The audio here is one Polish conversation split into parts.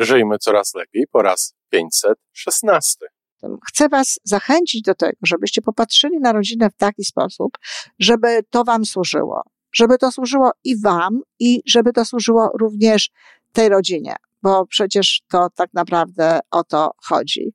Żyjmy coraz lepiej po raz 516. Chcę Was zachęcić do tego, żebyście popatrzyli na rodzinę w taki sposób, żeby to Wam służyło. Żeby to służyło i Wam, i żeby to służyło również tej rodzinie, bo przecież to tak naprawdę o to chodzi.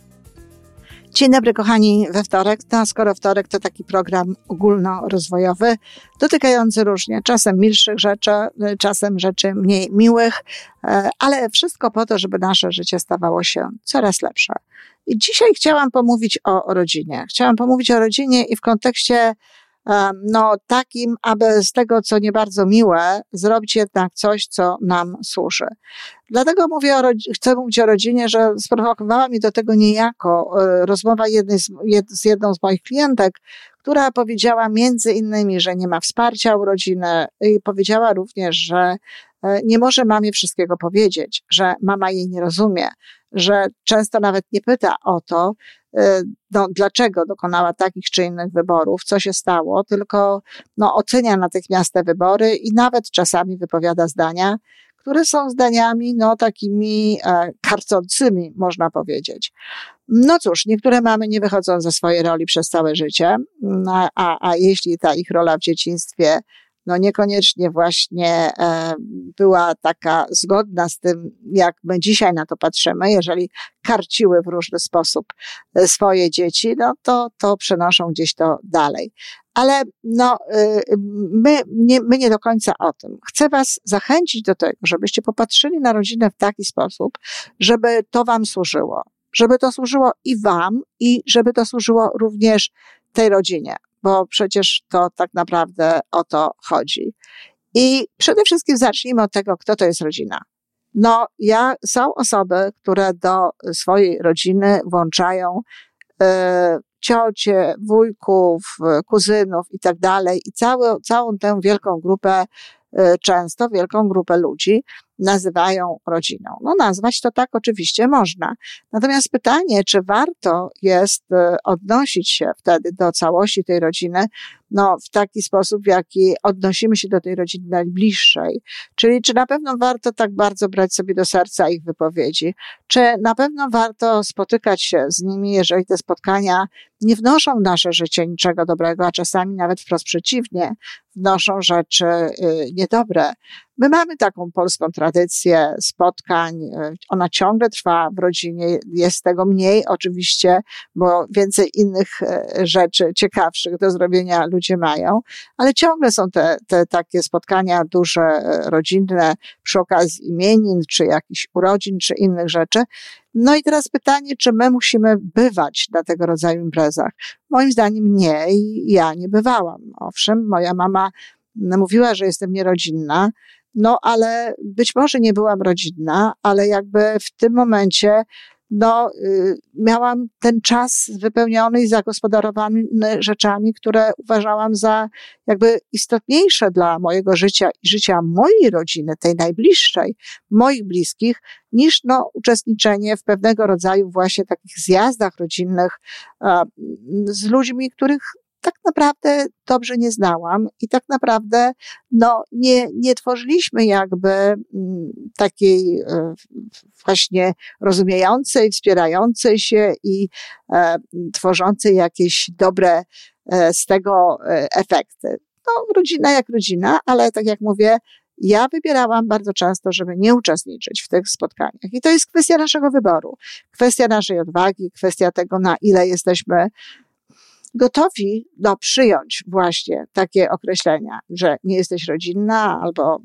Dzień dobry, kochani, we wtorek. No, skoro wtorek to taki program ogólnorozwojowy, dotykający różnie, czasem milszych rzeczy, czasem rzeczy mniej miłych, e, ale wszystko po to, żeby nasze życie stawało się coraz lepsze. I dzisiaj chciałam pomówić o rodzinie. Chciałam pomówić o rodzinie i w kontekście no, takim, aby z tego, co nie bardzo miłe, zrobić jednak coś, co nam służy. Dlatego mówię o, chcę mówić o rodzinie, że sprowokowała mi do tego niejako e, rozmowa jednej z, jed, z jedną z moich klientek, która powiedziała między innymi, że nie ma wsparcia u rodziny i powiedziała również, że e, nie może mamie wszystkiego powiedzieć, że mama jej nie rozumie, że często nawet nie pyta o to, no, dlaczego dokonała takich czy innych wyborów, co się stało, tylko no, ocenia natychmiast te wybory i nawet czasami wypowiada zdania, które są zdaniami no, takimi e, karcącymi, można powiedzieć. No cóż, niektóre mamy nie wychodzą ze swojej roli przez całe życie, a, a, a jeśli ta ich rola w dzieciństwie no niekoniecznie właśnie e, była taka zgodna z tym, jak my dzisiaj na to patrzymy. Jeżeli karciły w różny sposób e, swoje dzieci, no to, to przenoszą gdzieś to dalej. Ale no, e, my nie, my nie do końca o tym. Chcę Was zachęcić do tego, żebyście popatrzyli na rodzinę w taki sposób, żeby to Wam służyło. Żeby to służyło i Wam, i żeby to służyło również tej rodzinie bo przecież to tak naprawdę o to chodzi. I przede wszystkim zacznijmy od tego, kto to jest rodzina. No, ja, są osoby, które do swojej rodziny włączają e, ciocie, wujków, kuzynów i tak dalej, i całą, całą tę wielką grupę, e, często wielką grupę ludzi, nazywają rodziną. No nazwać to tak oczywiście można. Natomiast pytanie, czy warto jest e, odnosić się wtedy do całości tej rodziny, no w taki sposób, w jaki odnosimy się do tej rodziny najbliższej. Czyli czy na pewno warto tak bardzo brać sobie do serca ich wypowiedzi? Czy na pewno warto spotykać się z nimi, jeżeli te spotkania nie wnoszą w nasze życie niczego dobrego, a czasami nawet wprost przeciwnie, wnoszą rzeczy y, niedobre. My mamy taką polską tradycję spotkań. E, ona ciągle trwa w rodzinie. Jest tego mniej oczywiście, bo więcej innych e, rzeczy ciekawszych do zrobienia ludzie mają, ale ciągle są te, te takie spotkania duże, rodzinne przy okazji imienin, czy jakichś urodzin, czy innych rzeczy. No i teraz pytanie, czy my musimy bywać na tego rodzaju imprezach? Moim zdaniem nie i ja nie bywałam. Owszem, moja mama mówiła, że jestem nierodzinna, no ale być może nie byłam rodzinna, ale jakby w tym momencie no, y, miałam ten czas wypełniony i zagospodarowany rzeczami, które uważałam za jakby istotniejsze dla mojego życia i życia mojej rodziny, tej najbliższej, moich bliskich, niż no, uczestniczenie w pewnego rodzaju właśnie takich zjazdach rodzinnych z ludźmi, których tak naprawdę dobrze nie znałam i tak naprawdę no, nie, nie tworzyliśmy jakby mm, takiej e, właśnie rozumiejącej, wspierającej się i e, tworzącej jakieś dobre e, z tego efekty. No, rodzina jak rodzina, ale tak jak mówię, ja wybierałam bardzo często, żeby nie uczestniczyć w tych spotkaniach. I to jest kwestia naszego wyboru, kwestia naszej odwagi, kwestia tego, na ile jesteśmy gotowi no, przyjąć właśnie takie określenia, że nie jesteś rodzinna albo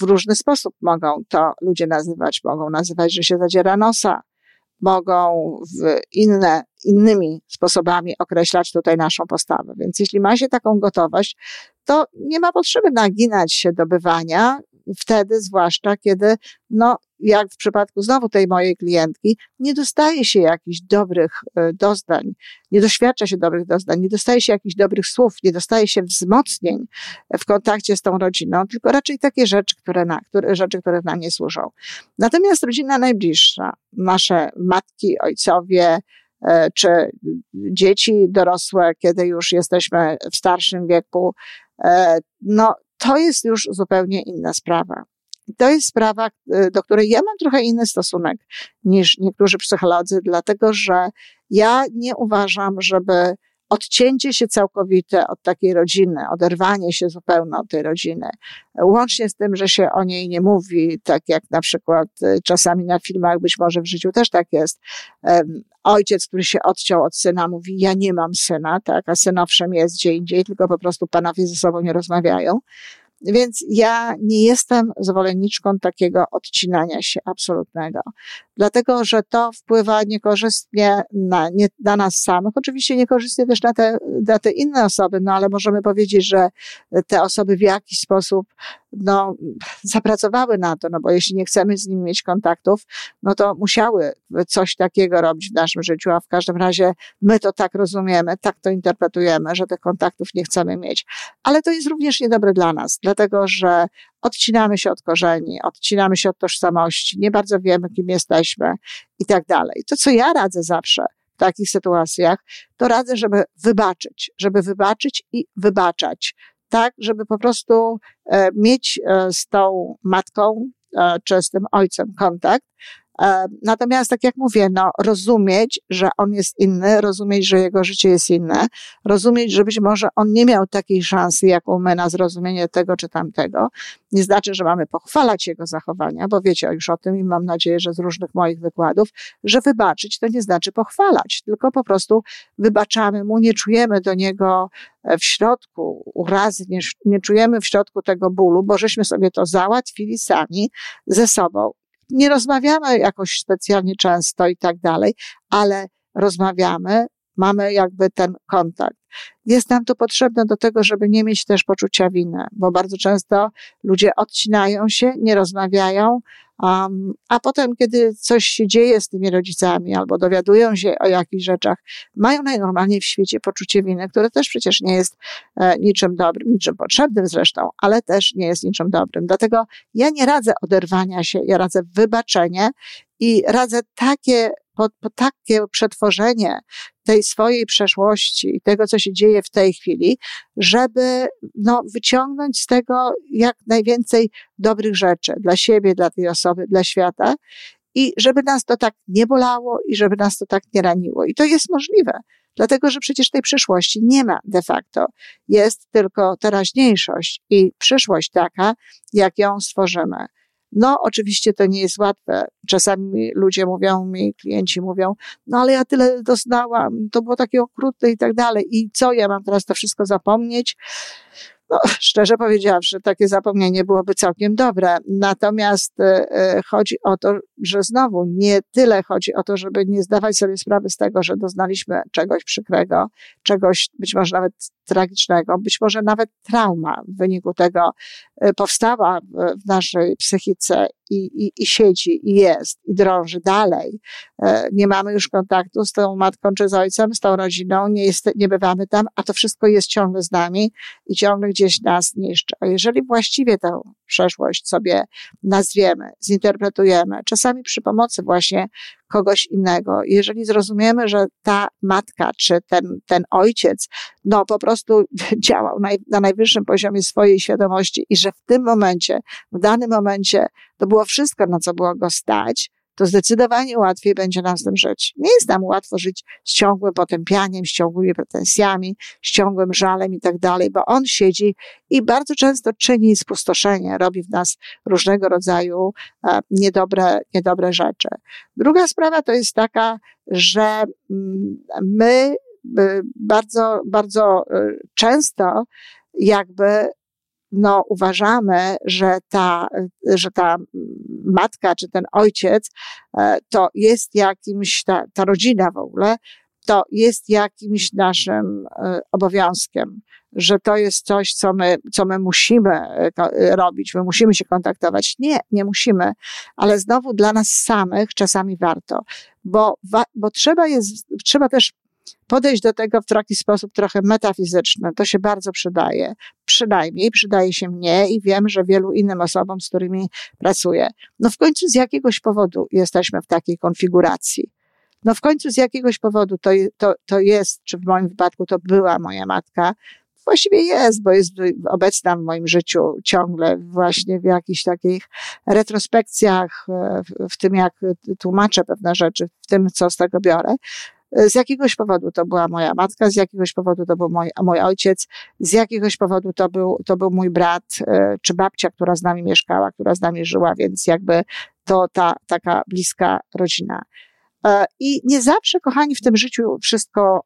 w różny sposób mogą to ludzie nazywać. Mogą nazywać, że się zadziera nosa, mogą w inne, innymi sposobami określać tutaj naszą postawę. Więc jeśli ma się taką gotowość, to nie ma potrzeby naginać się do bywania, wtedy zwłaszcza, kiedy, no, jak w przypadku znowu tej mojej klientki, nie dostaje się jakichś dobrych e, doznań, nie doświadcza się dobrych doznań, nie dostaje się jakichś dobrych słów, nie dostaje się wzmocnień w kontakcie z tą rodziną, tylko raczej takie rzeczy, które, na, które, rzeczy, które nam nie służą. Natomiast rodzina najbliższa, nasze matki, ojcowie, e, czy dzieci dorosłe, kiedy już jesteśmy w starszym wieku, e, no, to jest już zupełnie inna sprawa. To jest sprawa, y, do której ja mam trochę inny stosunek niż niektórzy psycholodzy, dlatego że ja nie uważam, żeby odcięcie się całkowite od takiej rodziny, oderwanie się zupełnie od tej rodziny, łącznie z tym, że się o niej nie mówi, tak jak na przykład y, czasami na filmach, być może w życiu też tak jest. Ojciec, który się odciął od syna, mówi: Ja nie mam syna, tak, a syn owszem jest gdzie indziej, tylko po prostu panowie ze sobą nie rozmawiają. Więc ja nie jestem zwolenniczką takiego odcinania się absolutnego, dlatego że to wpływa niekorzystnie na, nie, na nas samych, oczywiście niekorzystnie też na te, na te inne osoby, no ale możemy powiedzieć, że te osoby w jakiś sposób no, zapracowały na to, no bo jeśli nie chcemy z nimi mieć kontaktów, no to musiały coś takiego robić w naszym życiu, a w każdym razie my to tak rozumiemy, tak to interpretujemy, że tych kontaktów nie chcemy mieć. Ale to jest również niedobre dla nas, dlatego że odcinamy się od korzeni, odcinamy się od tożsamości, nie bardzo wiemy, kim jesteśmy i tak dalej. To, co ja radzę zawsze, w takich sytuacjach, to radzę, żeby wybaczyć, żeby wybaczyć i wybaczać tak, żeby po prostu e, mieć e, z tą matką e, czy z tym ojcem kontakt, natomiast, tak jak mówię, no, rozumieć, że on jest inny, rozumieć, że jego życie jest inne, rozumieć, że być może on nie miał takiej szansy, jaką my na zrozumienie tego czy tamtego. Nie znaczy, że mamy pochwalać jego zachowania, bo wiecie już o tym i mam nadzieję, że z różnych moich wykładów, że wybaczyć to nie znaczy pochwalać, tylko po prostu wybaczamy mu, nie czujemy do niego e, w środku urazy, nie, nie czujemy w środku tego bólu, bo żeśmy sobie to załatwili sami ze sobą nie rozmawiamy jakoś specjalnie często i tak dalej, ale rozmawiamy, mamy jakby ten kontakt. Jest nam to potrzebne do tego, żeby nie mieć też poczucia winy, bo bardzo często ludzie odcinają się, nie rozmawiają, um, a potem, kiedy coś się dzieje z tymi rodzicami albo dowiadują się o jakichś rzeczach, mają najnormalniej w świecie poczucie winy, które też przecież nie jest e, niczym dobrym, niczym potrzebnym zresztą, ale też nie jest niczym dobrym. Dlatego ja nie radzę oderwania się, ja radzę wybaczenie i radzę takie po, po takie przetworzenie tej swojej przeszłości i tego, co się dzieje w tej chwili, żeby no, wyciągnąć z tego jak najwięcej dobrych rzeczy dla siebie, dla tej osoby, dla świata i żeby nas to tak nie bolało i żeby nas to tak nie raniło. I to jest możliwe, dlatego że przecież tej przyszłości nie ma de facto. Jest tylko teraźniejszość i przyszłość taka, jak ją stworzymy. No, oczywiście to nie jest łatwe. Czasami ludzie mówią mi, klienci mówią, no ale ja tyle doznałam, to było takie okrutne i tak dalej. I co, ja mam teraz to wszystko zapomnieć? No, szczerze powiedziawszy, takie zapomnienie byłoby całkiem dobre. Natomiast e, chodzi o to, że znowu nie tyle chodzi o to, żeby nie zdawać sobie sprawy z tego, że doznaliśmy czegoś przykrego, czegoś być może nawet tragicznego, być może nawet trauma w wyniku tego e, powstała w naszej psychice i, i, i siedzi, i jest, i drąży dalej. E, nie mamy już kontaktu z tą matką czy z ojcem, z tą rodziną, nie, jest, nie bywamy tam, a to wszystko jest ciągle z nami i ciągle gdzieś nas niszczy. A jeżeli właściwie tę przeszłość sobie nazwiemy, zinterpretujemy, czasami przy pomocy właśnie kogoś innego. Jeżeli zrozumiemy, że ta matka czy ten, ten ojciec, no po prostu działał na, na najwyższym poziomie swojej świadomości i że w tym momencie, w danym momencie to było wszystko, na co było go stać, to zdecydowanie łatwiej będzie nam z tym żyć. Nie jest nam łatwo żyć z ciągłym potępianiem, z ciągłymi pretensjami, z ciągłym żalem i tak dalej, bo on siedzi i bardzo często czyni spustoszenie, robi w nas różnego rodzaju e, niedobre, niedobre rzeczy. Druga sprawa to jest taka, że mm, my bardzo, bardzo e, często jakby no, uważamy, że ta, że ta matka czy ten ojciec e, to jest jakimś, ta, ta rodzina w ogóle, to jest jakimś naszym e, obowiązkiem, że to jest coś, co my, co my musimy e, robić, my musimy się kontaktować. Nie, nie musimy, ale znowu dla nas samych czasami warto, bo, bo trzeba jest, trzeba też podejść do tego w taki sposób trochę metafizyczny. To się bardzo przydaje. Przynajmniej przydaje się mnie i wiem, że wielu innym osobom, z którymi pracuję. No w końcu z jakiegoś powodu jesteśmy w takiej konfiguracji. No w końcu z jakiegoś powodu to, to, to jest, czy w moim wypadku to była moja matka, właściwie jest, bo jest obecna w moim życiu ciągle właśnie w jakichś takich retrospekcjach, w, w tym jak tłumaczę pewne rzeczy, w tym co z tego biorę. Z jakiegoś powodu to była moja matka, z jakiegoś powodu to był mój, mój ojciec, z jakiegoś powodu to był, to był mój brat, e, czy babcia, która z nami mieszkała, która z nami żyła, więc jakby to ta taka bliska rodzina. E, I nie zawsze, kochani, w tym życiu wszystko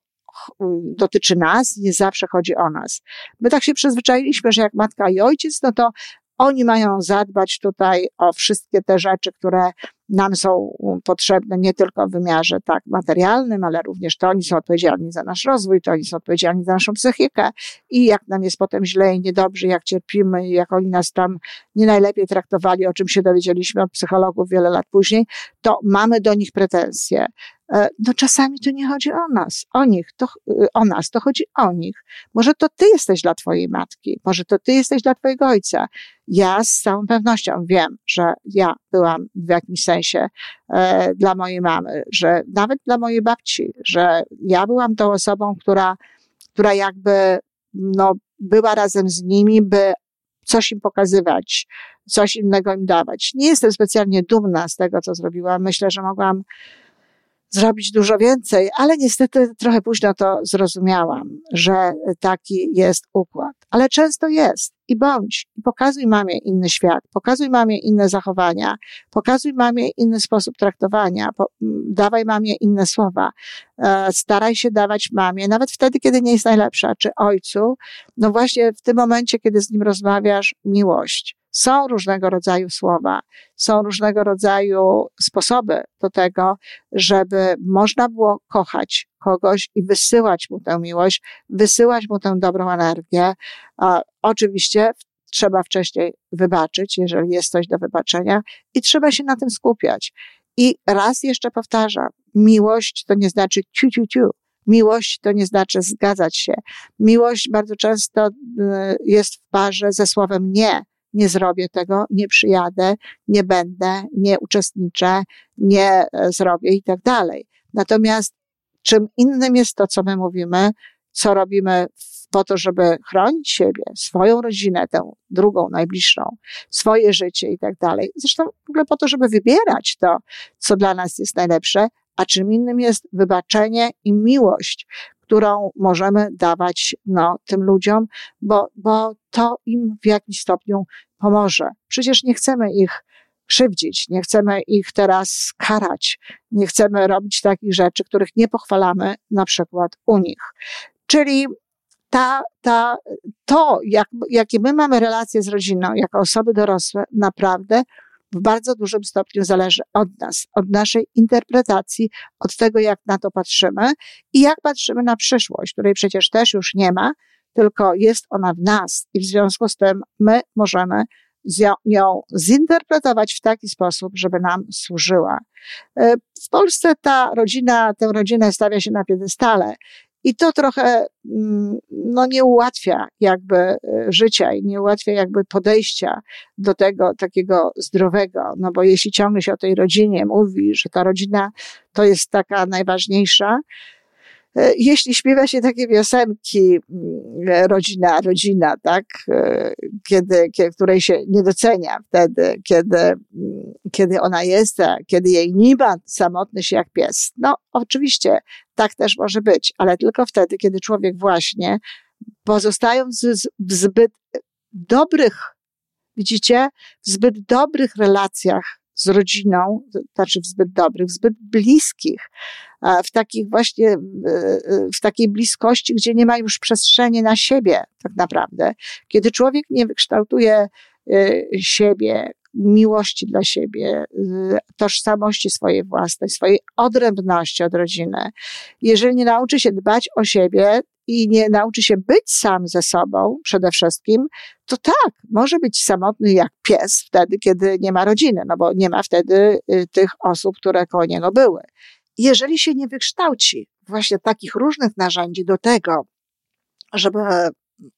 dotyczy nas, nie zawsze chodzi o nas. My tak się przyzwyczailiśmy, że jak matka i ojciec, no to oni mają zadbać tutaj o wszystkie te rzeczy, które nam są potrzebne nie tylko w wymiarze tak materialnym, ale również to oni są odpowiedzialni za nasz rozwój, to oni są odpowiedzialni za naszą psychikę i jak nam jest potem źle i niedobrze, jak cierpimy, jak oni nas tam nie najlepiej traktowali, o czym się dowiedzieliśmy od psychologów wiele lat później, to mamy do nich pretensje. E, no czasami to nie chodzi o nas, o nich, to, e, o nas, to chodzi o nich. Może to ty jesteś dla twojej matki, może to ty jesteś dla twojego ojca. Ja z całą pewnością wiem, że ja byłam w jakimś sensie e, dla mojej mamy, że nawet dla mojej babci, że ja byłam tą osobą, która, która jakby, no, była razem z nimi, by coś im pokazywać, coś innego im dawać. Nie jestem specjalnie dumna z tego, co zrobiłam. Myślę, że mogłam zrobić dużo więcej, ale niestety trochę późno to zrozumiałam, że taki jest układ. Ale często jest. I bądź, pokazuj mamie inny świat, pokazuj mamie inne zachowania, pokazuj mamie inny sposób traktowania, po, dawaj mamie inne słowa, e, staraj się dawać mamie, nawet wtedy, kiedy nie jest najlepsza, czy ojcu, no właśnie w tym momencie, kiedy z nim rozmawiasz, miłość są różnego rodzaju słowa, są różnego rodzaju sposoby do tego, żeby można było kochać kogoś i wysyłać mu tę miłość, wysyłać mu tę dobrą energię. A oczywiście trzeba wcześniej wybaczyć, jeżeli jest coś do wybaczenia i trzeba się na tym skupiać. I raz jeszcze powtarzam, miłość to nie znaczy ciu, ciu, ciu. Miłość to nie znaczy zgadzać się. Miłość bardzo często y, jest w parze ze słowem nie nie zrobię tego, nie przyjadę, nie będę, nie uczestniczę, nie e, zrobię i tak dalej. Natomiast czym innym jest to, co my mówimy, co robimy po to, żeby chronić siebie, swoją rodzinę, tę drugą, najbliższą, swoje życie i tak dalej. Zresztą w ogóle po to, żeby wybierać to, co dla nas jest najlepsze, a czym innym jest wybaczenie i miłość, którą możemy dawać no, tym ludziom, bo, bo to im w jakimś stopniu pomoże. Przecież nie chcemy ich krzywdzić, nie chcemy ich teraz karać, nie chcemy robić takich rzeczy, których nie pochwalamy na przykład u nich. Czyli ta, ta, to, jak, jakie my mamy relacje z rodziną, jako osoby dorosłe, naprawdę w bardzo dużym stopniu zależy od nas, od naszej interpretacji, od tego, jak na to patrzymy i jak patrzymy na przyszłość, której przecież też już nie ma, tylko jest ona w nas i w związku z tym my możemy ją zinterpretować w taki sposób, żeby nam służyła. E, w Polsce ta rodzina, tę rodzinę stawia się na piedestale i to trochę mm, no, nie ułatwia jakby e, życia i nie ułatwia jakby podejścia do tego takiego zdrowego. No bo jeśli ciągle się o tej rodzinie mówi, że ta rodzina to jest taka najważniejsza, jeśli śpiewa się takie piosenki, mm, rodzina, rodzina, tak, e, kiedy, kiedy, której się nie docenia wtedy, kiedy, mm, kiedy ona jest, kiedy jej nie ma, samotny się jak pies. No, oczywiście, tak też może być, ale tylko wtedy, kiedy człowiek właśnie, pozostając w zbyt dobrych, widzicie, w zbyt dobrych relacjach z rodziną, znaczy w zbyt dobrych, w zbyt bliskich, w takich właśnie, w takiej bliskości, gdzie nie ma już przestrzeni na siebie, tak naprawdę. Kiedy człowiek nie wykształtuje y, siebie, miłości dla siebie, tożsamości swojej własnej, swojej odrębności od rodziny, jeżeli nie nauczy się dbać o siebie, i nie nauczy się być sam ze sobą przede wszystkim, to tak, może być samotny jak pies wtedy, kiedy nie ma rodziny, no bo nie ma wtedy y, tych osób, które koło niego były. Jeżeli się nie wykształci właśnie takich różnych narzędzi do tego, żeby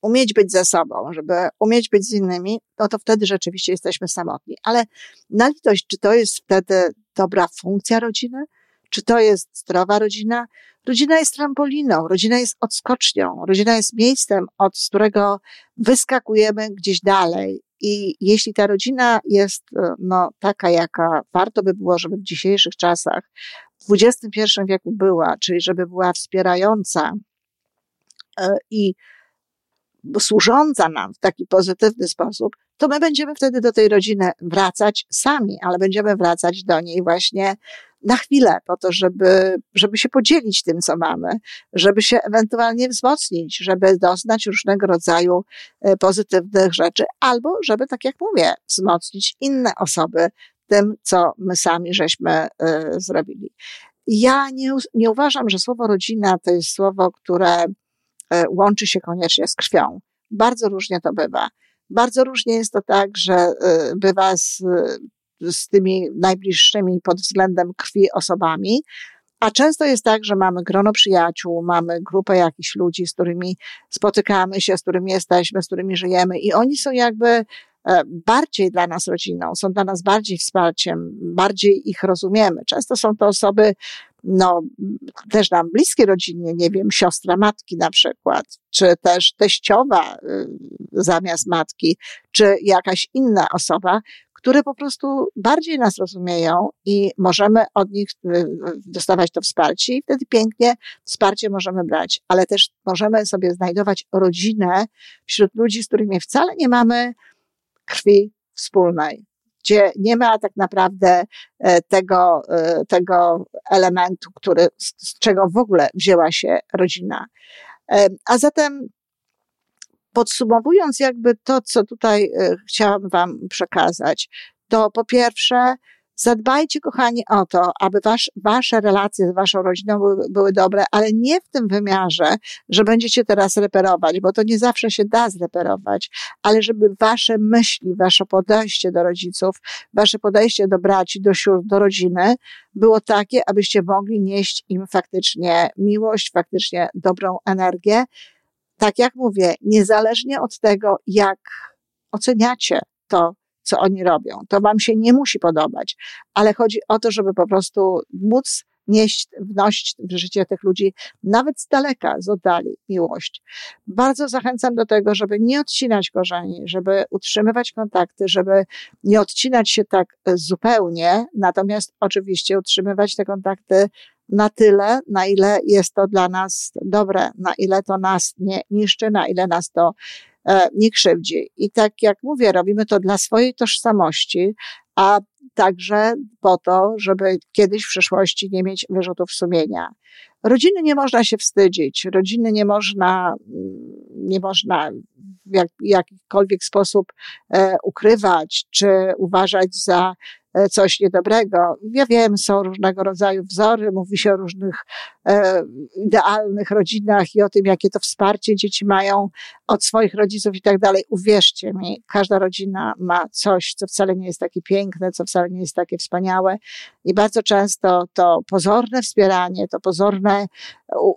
umieć być ze sobą, żeby umieć być z innymi, no to wtedy rzeczywiście jesteśmy samotni. Ale na litość, czy to jest wtedy dobra funkcja rodziny? Czy to jest zdrowa rodzina? Rodzina jest trampoliną, rodzina jest odskocznią, rodzina jest miejscem, od którego wyskakujemy gdzieś dalej. I jeśli ta rodzina jest e, no, taka, jaka warto by było, żeby w dzisiejszych czasach, w XXI wieku była, czyli żeby była wspierająca e, i służąca nam w taki pozytywny sposób, to my będziemy wtedy do tej rodziny wracać sami, ale będziemy wracać do niej właśnie na chwilę, po to, żeby, żeby się podzielić tym, co mamy, żeby się ewentualnie wzmocnić, żeby doznać różnego rodzaju e, pozytywnych rzeczy, albo żeby, tak jak mówię, wzmocnić inne osoby tym, co my sami żeśmy y, zrobili. Ja nie, nie uważam, że słowo rodzina to jest słowo, które y, łączy się koniecznie z krwią. Bardzo różnie to bywa. Bardzo różnie jest to tak, że bywa z z tymi najbliższymi pod względem krwi osobami. A często jest tak, że mamy grono przyjaciół, mamy grupę jakichś ludzi, z którymi spotykamy się, z którymi jesteśmy, z którymi żyjemy i oni są jakby e, bardziej dla nas rodziną, są dla nas bardziej wsparciem, bardziej ich rozumiemy. Często są to osoby, no, też nam bliskie rodzinnie, nie wiem, siostra matki na przykład, czy też teściowa y, zamiast matki, czy jakaś inna osoba, które po prostu bardziej nas rozumieją i możemy od nich y, dostawać to wsparcie i wtedy pięknie wsparcie możemy brać, ale też możemy sobie znajdować rodzinę wśród ludzi, z którymi wcale nie mamy krwi wspólnej, gdzie nie ma tak naprawdę e, tego, e, tego elementu, który, z czego w ogóle wzięła się rodzina. E, a zatem podsumowując jakby to, co tutaj e, chciałam Wam przekazać, to po pierwsze, zadbajcie, kochani, o to, aby wasz, wasze relacje z waszą rodziną były, były, dobre, ale nie w tym wymiarze, że będziecie teraz reperować, bo to nie zawsze się da zreperować, ale żeby wasze myśli, wasze podejście do rodziców, wasze podejście do braci, do sióstr, do rodziny było takie, abyście mogli nieść im faktycznie miłość, faktycznie dobrą energię tak jak mówię, niezależnie od tego, jak oceniacie to, co oni robią, to wam się nie musi podobać, ale chodzi o to, żeby po prostu móc nieść, wnosić w życie tych ludzi, nawet z daleka, z oddali, miłość. Bardzo zachęcam do tego, żeby nie odcinać korzeni, żeby utrzymywać kontakty, żeby nie odcinać się tak zupełnie, natomiast oczywiście utrzymywać te kontakty na tyle, na ile jest to dla nas dobre, na ile to nas nie niszczy, na ile nas to e, nie krzywdzi. I tak jak mówię, robimy to dla swojej tożsamości, a także po to, żeby kiedyś w przyszłości nie mieć wyrzutów sumienia. Rodziny nie można się wstydzić, rodziny nie można, nie można w jak, jakikolwiek sposób e, ukrywać, czy uważać za coś niedobrego. Ja wiem, są różnego rodzaju wzory, mówi się o różnych e, idealnych rodzinach i o tym, jakie to wsparcie dzieci mają od swoich rodziców i tak dalej. Uwierzcie mi, każda rodzina ma coś, co wcale nie jest takie piękne, co wcale nie jest takie wspaniałe i bardzo często to pozorne wspieranie, to pozorne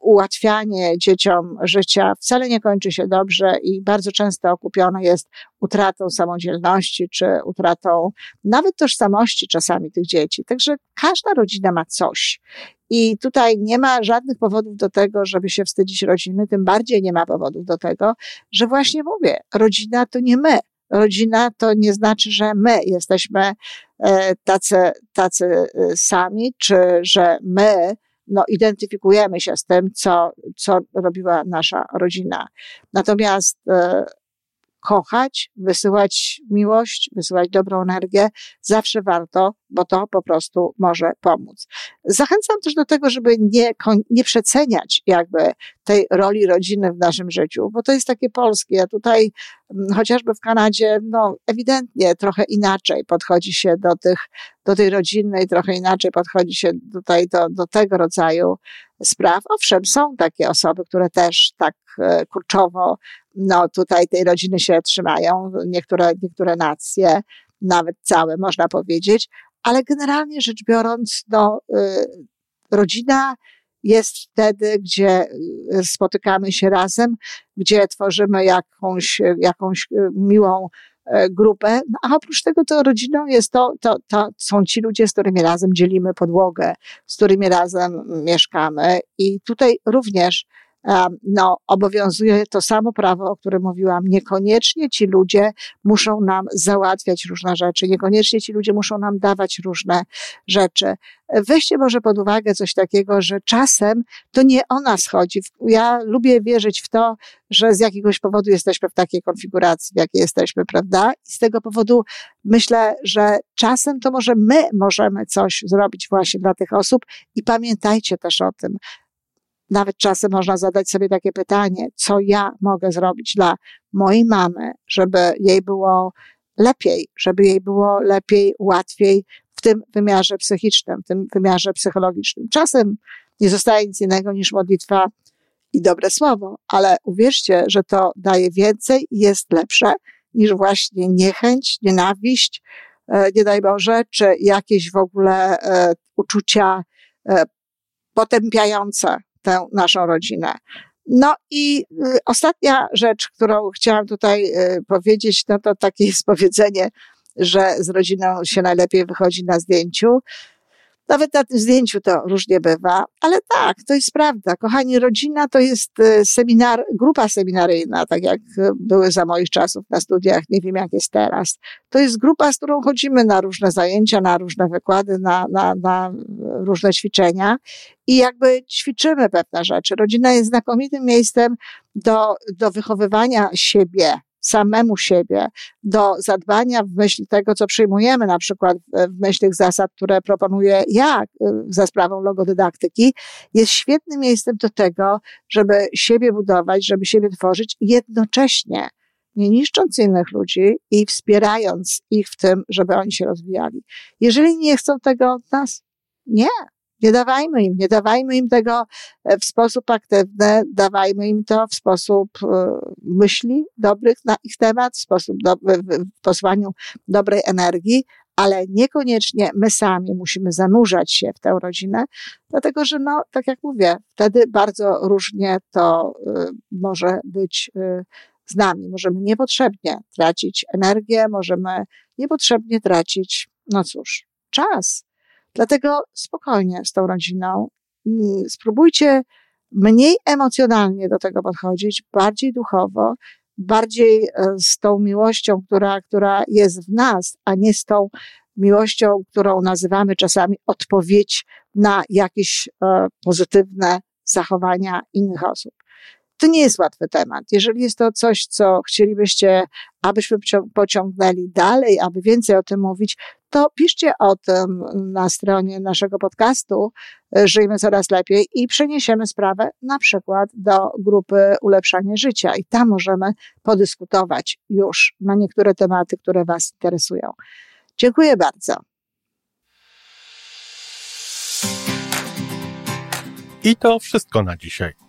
ułatwianie dzieciom życia wcale nie kończy się dobrze i bardzo często okupione jest utratą samodzielności, czy utratą nawet tożsamości czasami tych dzieci. Także każda rodzina ma coś. I tutaj nie ma żadnych powodów do tego, żeby się wstydzić rodziny, tym bardziej nie ma powodów do tego, że właśnie mówię, rodzina to nie my. Rodzina to nie znaczy, że my jesteśmy e, tacy, tacy e, sami, czy że my no, identyfikujemy się z tym, co, co robiła nasza rodzina. Natomiast e, kochać, wysyłać miłość, wysyłać dobrą energię, zawsze warto, bo to po prostu może pomóc. Zachęcam też do tego, żeby nie, nie przeceniać jakby tej roli rodziny w naszym życiu, bo to jest takie polskie. Tutaj mm, chociażby w Kanadzie, no ewidentnie trochę inaczej podchodzi się do tych, do tej rodziny i trochę inaczej podchodzi się tutaj do, do tego rodzaju spraw. Owszem, są takie osoby, które też tak e, kurczowo no tutaj tej rodziny się trzymają, niektóre, niektóre nacje, nawet całe można powiedzieć, ale generalnie rzecz biorąc, no, y, rodzina jest wtedy, gdzie y, spotykamy się razem, gdzie tworzymy jakąś, jakąś y, miłą grupę, no, a oprócz tego to rodziną jest to, to, to są ci ludzie, z którymi razem dzielimy podłogę, z którymi razem mieszkamy. I tutaj również no, obowiązuje to samo prawo, o którym mówiłam. Niekoniecznie ci ludzie muszą nam załatwiać różne rzeczy, niekoniecznie ci ludzie muszą nam dawać różne rzeczy. Weźcie może pod uwagę coś takiego, że czasem to nie o nas chodzi. Ja lubię wierzyć w to, że z jakiegoś powodu jesteśmy w takiej konfiguracji, w jakiej jesteśmy, prawda? I z tego powodu myślę, że czasem to może my możemy coś zrobić właśnie dla tych osób i pamiętajcie też o tym, nawet czasem można zadać sobie takie pytanie, co ja mogę zrobić dla mojej mamy, żeby jej było lepiej, żeby jej było lepiej, łatwiej w tym wymiarze psychicznym, w tym wymiarze psychologicznym. Czasem nie zostaje nic innego niż modlitwa i dobre słowo, ale uwierzcie, że to daje więcej i jest lepsze niż właśnie niechęć, nienawiść, e, nie daj Boże, czy jakieś w ogóle e, uczucia e, potępiające tę naszą rodzinę. No i y, ostatnia rzecz, którą chciałam tutaj y, powiedzieć, no to takie jest powiedzenie, że z rodziną się najlepiej wychodzi na zdjęciu. Nawet na tym zdjęciu to różnie bywa, ale tak, to jest prawda. Kochani, rodzina to jest y, seminar, grupa seminaryjna, tak jak były za moich czasów na studiach, nie wiem jak jest teraz. To jest grupa, z którą chodzimy na różne zajęcia, na różne wykłady, na, na, na różne ćwiczenia i jakby ćwiczymy pewne rzeczy. Rodzina jest znakomitym miejscem do, do wychowywania siebie, samemu siebie, do zadbania w myśl tego, co przyjmujemy, na przykład w myśl tych zasad, które proponuję ja y, za sprawą logodydaktyki, jest świetnym miejscem do tego, żeby siebie budować, żeby siebie tworzyć, jednocześnie nie niszcząc innych ludzi i wspierając ich w tym, żeby oni się rozwijali. Jeżeli nie chcą tego od nas, nie, nie dawajmy im, nie dawajmy im tego e, w sposób aktywny, dawajmy im to w sposób e, myśli dobrych na ich temat, w sposób do, w posłaniu dobrej energii, ale niekoniecznie my sami musimy zanurzać się w tę rodzinę, dlatego że, no, tak jak mówię, wtedy bardzo różnie to e, może być z nami. Możemy niepotrzebnie tracić energię, możemy niepotrzebnie tracić, no cóż, czas. Dlatego spokojnie z tą rodziną. Mm, spróbujcie mniej emocjonalnie do tego podchodzić, bardziej duchowo, bardziej e, z tą miłością, która, która jest w nas, a nie z tą miłością, którą nazywamy czasami odpowiedź na jakieś e, pozytywne zachowania innych osób. To nie jest łatwy temat. Jeżeli jest to coś, co chcielibyście, abyśmy pociągnęli dalej, aby więcej o tym mówić, to piszcie o tym na stronie naszego podcastu e, Żyjmy Coraz Lepiej i przeniesiemy sprawę na przykład do grupy Ulepszanie Życia i tam możemy podyskutować już na niektóre tematy, które Was interesują. Dziękuję bardzo. I to wszystko na dzisiaj.